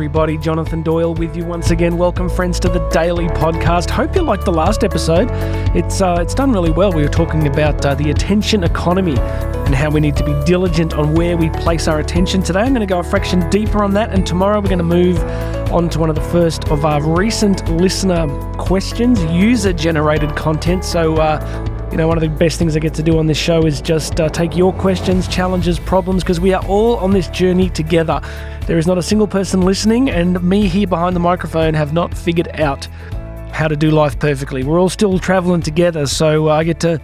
everybody. Jonathan Doyle with you once again. Welcome, friends, to the Daily Podcast. Hope you liked the last episode. It's uh, it's done really well. We were talking about uh, the attention economy and how we need to be diligent on where we place our attention. Today, I'm going to go a fraction deeper on that, and tomorrow we're going to move on to one of the first of our recent listener questions, user-generated content. So. Uh, you know, one of the best things I get to do on this show is just uh, take your questions, challenges, problems, because we are all on this journey together. There is not a single person listening, and me here behind the microphone have not figured out how to do life perfectly. We're all still traveling together, so uh, I get to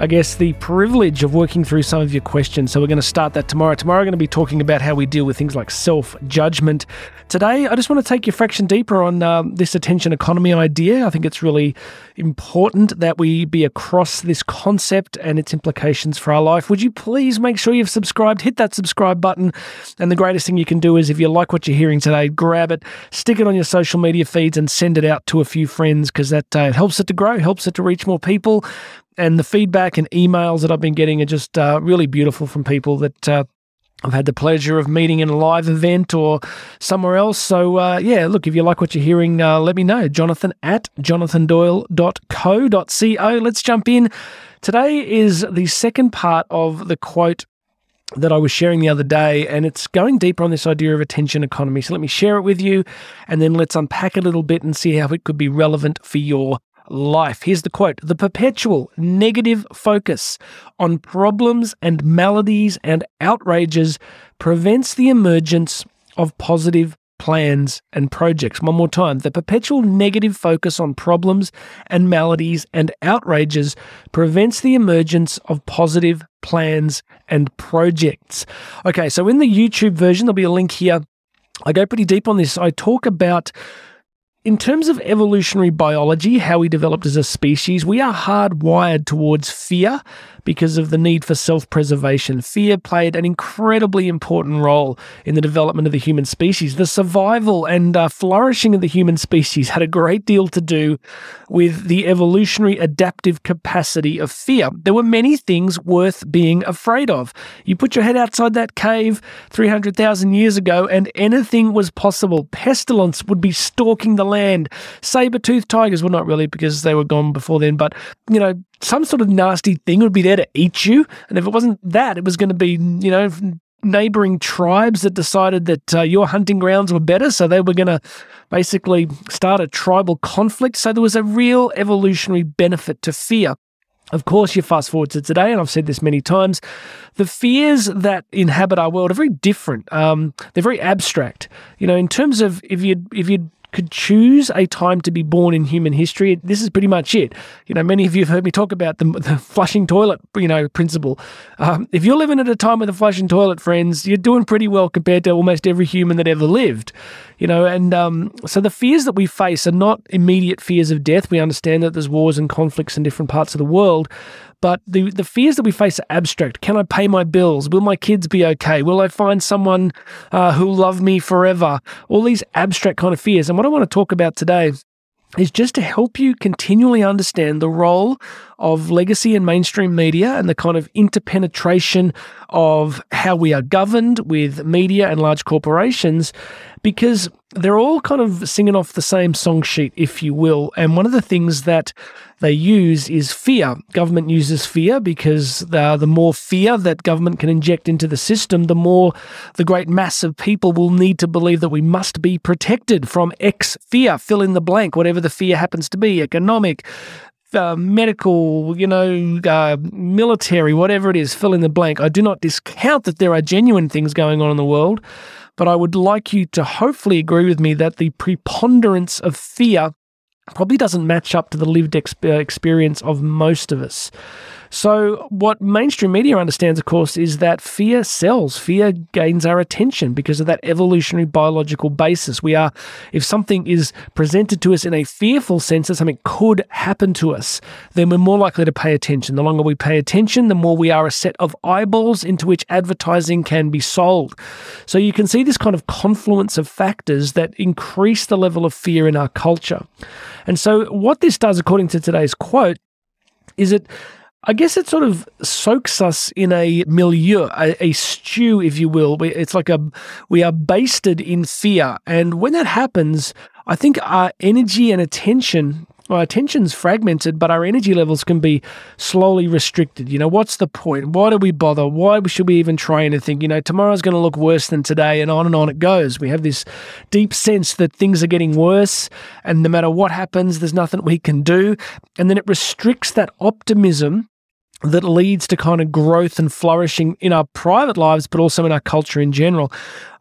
I guess, the privilege of working through some of your questions. So we're going to start that tomorrow. Tomorrow, we're going to be talking about how we deal with things like self judgment. Today, I just want to take you a fraction deeper on um, this attention economy idea. I think it's really important that we be across this concept and its implications for our life. Would you please make sure you've subscribed? Hit that subscribe button. And the greatest thing you can do is if you like what you're hearing today, grab it, stick it on your social media feeds, and send it out to a few friends because that uh, helps it to grow, helps it to reach more people and the feedback and emails that I've been getting are just uh, really beautiful from people that uh, I've had the pleasure of meeting in a live event or somewhere else. So, uh, yeah, look, if you like what you're hearing, uh, let me know. Jonathan at jonathandoyle.co.co. Let's jump in. Today is the second part of the quote that I was sharing the other day, and it's going deeper on this idea of attention economy. So let me share it with you, and then let's unpack a little bit and see how it could be relevant for your life. Here's the quote The perpetual negative focus on problems and maladies and outrages prevents the emergence of positive plans and projects. One more time. The perpetual negative focus on problems and maladies and outrages prevents the emergence of positive plans and projects. Okay, so in the YouTube version, there'll be a link here. I go pretty deep on this. I talk about in terms of evolutionary biology, how we developed as a species, we are hardwired towards fear because of the need for self preservation. Fear played an incredibly important role in the development of the human species. The survival and uh, flourishing of the human species had a great deal to do with the evolutionary adaptive capacity of fear. There were many things worth being afraid of. You put your head outside that cave 300,000 years ago, and anything was possible. Pestilence would be stalking the land. Saber toothed tigers, well, not really because they were gone before then, but, you know, some sort of nasty thing would be there to eat you. And if it wasn't that, it was going to be, you know, neighboring tribes that decided that uh, your hunting grounds were better. So they were going to basically start a tribal conflict. So there was a real evolutionary benefit to fear. Of course, you fast forward to today, and I've said this many times. The fears that inhabit our world are very different. Um, they're very abstract. You know, in terms of if you if you could choose a time to be born in human history, this is pretty much it. You know, many of you have heard me talk about the, the flushing toilet, you know, principle. Um, if you're living at a time with a flushing toilet, friends, you're doing pretty well compared to almost every human that ever lived. You know, and um, so the fears that we face are not immediate fears of death. We understand that there's wars and conflicts in different parts of the world, but the, the fears that we face are abstract. Can I pay my bills? Will my kids be okay? Will I find someone uh, who'll love me forever? All these abstract kind of fears. And what I want to talk about today is just to help you continually understand the role of legacy and mainstream media and the kind of interpenetration of how we are governed with media and large corporations because they're all kind of singing off the same song sheet, if you will. And one of the things that they use is fear. Government uses fear because the, the more fear that government can inject into the system, the more the great mass of people will need to believe that we must be protected from X fear, fill in the blank, whatever the fear happens to be economic, uh, medical, you know, uh, military, whatever it is, fill in the blank. I do not discount that there are genuine things going on in the world, but I would like you to hopefully agree with me that the preponderance of fear probably doesn't match up to the lived ex- uh, experience of most of us. So, what mainstream media understands, of course, is that fear sells. Fear gains our attention because of that evolutionary biological basis. We are, if something is presented to us in a fearful sense that something could happen to us, then we're more likely to pay attention. The longer we pay attention, the more we are a set of eyeballs into which advertising can be sold. So, you can see this kind of confluence of factors that increase the level of fear in our culture. And so, what this does, according to today's quote, is it I guess it sort of soaks us in a milieu, a, a, stew, if you will. It's like a we are basted in fear, and when that happens, I think our energy and attention our attention's fragmented, but our energy levels can be slowly restricted. You know, what's the point? Why do we bother? Why should we even try anything? You know, tomorrow's going to look worse than today, and on and on it goes. We have this deep sense that things are getting worse, and no matter what happens, there's nothing we can do. And then it restricts that optimism that leads to kind of growth and flourishing in our private lives, but also in our culture in general.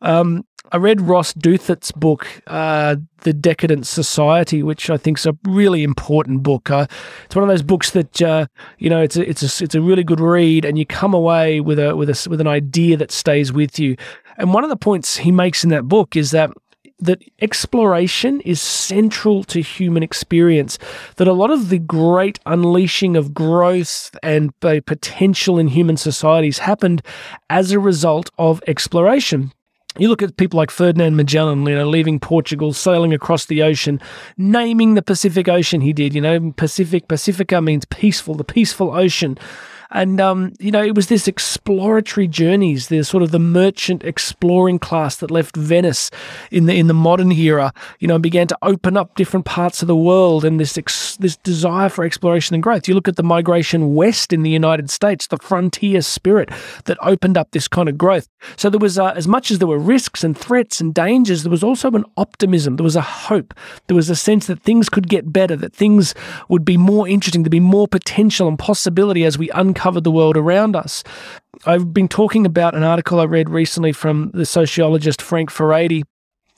Um, I read Ross Douthat's book, uh, The Decadent Society, which I think is a really important book. Uh, it's one of those books that uh, you know it's a, it's a it's a really good read, and you come away with a with a with an idea that stays with you. And one of the points he makes in that book is that that exploration is central to human experience, that a lot of the great unleashing of growth and potential in human societies happened as a result of exploration. You look at people like Ferdinand Magellan, you know, leaving Portugal, sailing across the ocean, naming the Pacific Ocean he did, you know, Pacific, Pacifica means peaceful, the peaceful ocean. And, um, you know, it was this exploratory journeys, the sort of the merchant exploring class that left Venice in the, in the modern era, you know, and began to open up different parts of the world and this, ex- this desire for exploration and growth. You look at the migration west in the United States, the frontier spirit that opened up this kind of growth. So there was, uh, as much as there were risks and threats and dangers, there was also an optimism. There was a hope. There was a sense that things could get better, that things would be more interesting, there'd be more potential and possibility as we uncover uncovered the world around us. I've been talking about an article I read recently from the sociologist Frank Furedi,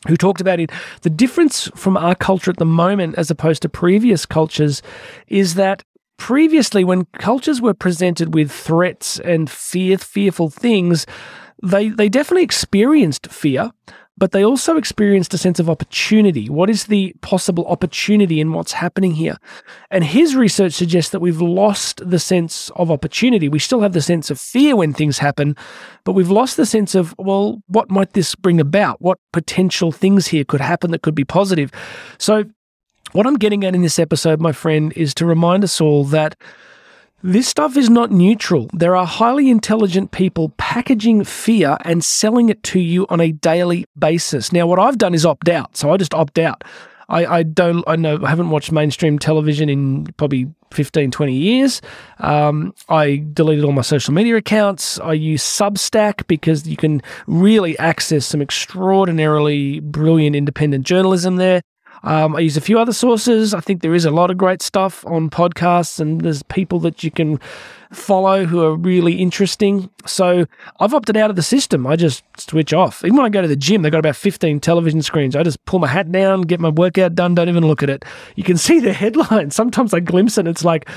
who talked about it. The difference from our culture at the moment, as opposed to previous cultures, is that previously, when cultures were presented with threats and fear, fearful things, they, they definitely experienced fear, but they also experienced a sense of opportunity. What is the possible opportunity in what's happening here? And his research suggests that we've lost the sense of opportunity. We still have the sense of fear when things happen, but we've lost the sense of, well, what might this bring about? What potential things here could happen that could be positive? So, what I'm getting at in this episode, my friend, is to remind us all that this stuff is not neutral. There are highly intelligent people packaging fear and selling it to you on a daily basis. Now, what I've done is opt out. So I just opt out. I, I don't, I know, I haven't watched mainstream television in probably 15, 20 years. Um, I deleted all my social media accounts. I use Substack because you can really access some extraordinarily brilliant independent journalism there. Um, I use a few other sources. I think there is a lot of great stuff on podcasts, and there's people that you can follow who are really interesting. So I've opted out of the system. I just switch off. Even when I go to the gym, they've got about 15 television screens. I just pull my hat down, get my workout done, don't even look at it. You can see the headlines. Sometimes I glimpse it. It's like,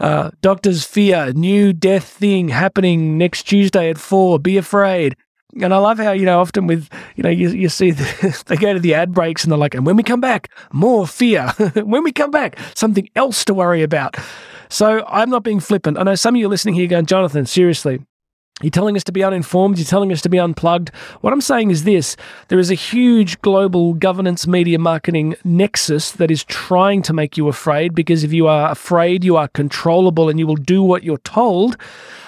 uh, doctors fear new death thing happening next Tuesday at four. Be afraid. And I love how, you know, often with, you know, you, you see the, they go to the ad breaks and they're like, and when we come back, more fear. when we come back, something else to worry about. So I'm not being flippant. I know some of you listening here going, Jonathan, seriously, you're telling us to be uninformed. You're telling us to be unplugged. What I'm saying is this there is a huge global governance media marketing nexus that is trying to make you afraid because if you are afraid, you are controllable and you will do what you're told.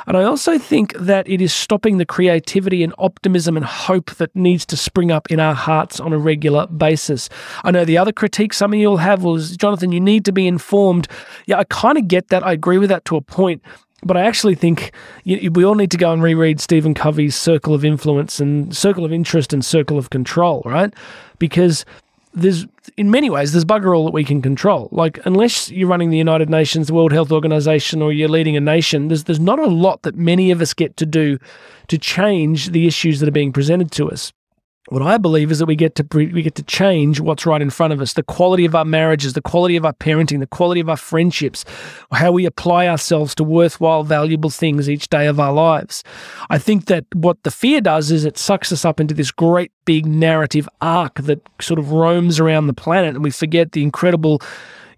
And I also think that it is stopping the creativity and optimism and hope that needs to spring up in our hearts on a regular basis. I know the other critique some of you will have was, Jonathan, you need to be informed. Yeah, I kind of get that. I agree with that to a point. But I actually think we all need to go and reread Stephen Covey's Circle of Influence and Circle of Interest and Circle of Control, right? Because there's in many ways there's bugger all that we can control. Like unless you're running the United Nations, the World Health Organization, or you're leading a nation, there's there's not a lot that many of us get to do to change the issues that are being presented to us. What I believe is that we get to we get to change what's right in front of us. The quality of our marriages, the quality of our parenting, the quality of our friendships, how we apply ourselves to worthwhile, valuable things each day of our lives. I think that what the fear does is it sucks us up into this great big narrative arc that sort of roams around the planet, and we forget the incredible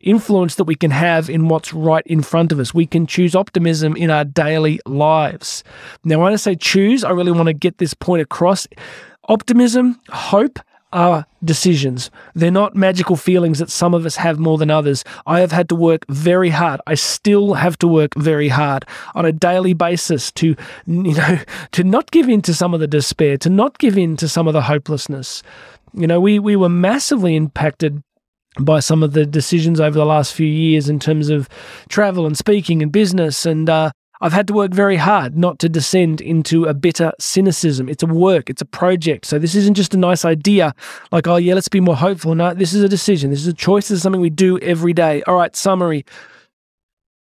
influence that we can have in what's right in front of us. We can choose optimism in our daily lives. Now, when I say choose, I really want to get this point across. Optimism, hope are decisions. They're not magical feelings that some of us have more than others. I have had to work very hard. I still have to work very hard on a daily basis to, you know, to not give in to some of the despair, to not give in to some of the hopelessness. You know, we, we were massively impacted by some of the decisions over the last few years in terms of travel and speaking and business. And uh, I've had to work very hard not to descend into a bitter cynicism. It's a work, it's a project. So this isn't just a nice idea like, oh, yeah, let's be more hopeful. No, this is a decision. This is a choice. This is something we do every day. All right, summary.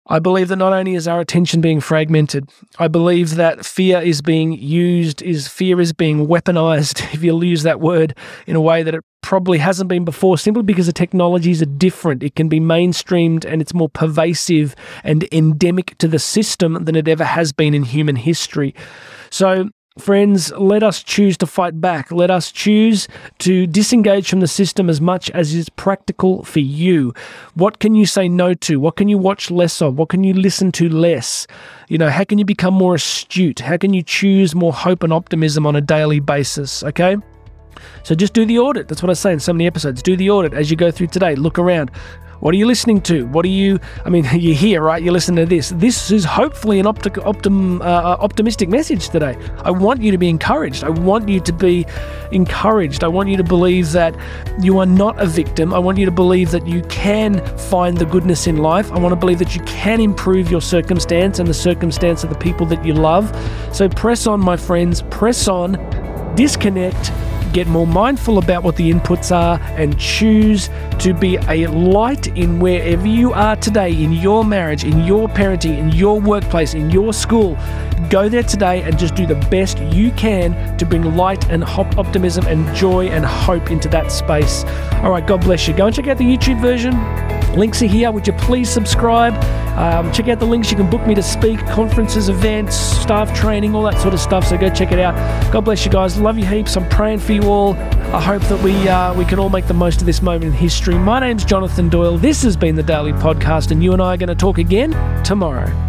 I believe that not only is our attention being fragmented, I believe that fear is being used, is fear is being weaponized, if you'll use that word, in a way that it probably hasn't been before, simply because the technologies are different. It can be mainstreamed and it's more pervasive and endemic to the system than it ever has been in human history. So Friends, let us choose to fight back. Let us choose to disengage from the system as much as is practical for you. What can you say no to? What can you watch less of? What can you listen to less? You know, how can you become more astute? How can you choose more hope and optimism on a daily basis? Okay? So just do the audit. That's what I say in so many episodes. Do the audit as you go through today. Look around. What are you listening to? What are you? I mean, you're here, right? You're listening to this. This is hopefully an opti- optim, uh, uh, optimistic message today. I want you to be encouraged. I want you to be encouraged. I want you to believe that you are not a victim. I want you to believe that you can find the goodness in life. I want to believe that you can improve your circumstance and the circumstance of the people that you love. So press on, my friends. Press on. Disconnect get more mindful about what the inputs are, and choose to be a light in wherever you are today in your marriage, in your parenting, in your workplace, in your school. Go there today and just do the best you can to bring light and optimism and joy and hope into that space. All right, God bless you. Go and check out the YouTube version. Links are here. Would you please subscribe? Um, check out the links. You can book me to speak, conferences, events, staff training, all that sort of stuff. So go check it out. God bless you guys. Love you heaps. I'm praying for you all. I hope that we uh, we can all make the most of this moment in history. My name's Jonathan Doyle. This has been the Daily Podcast, and you and I are going to talk again tomorrow.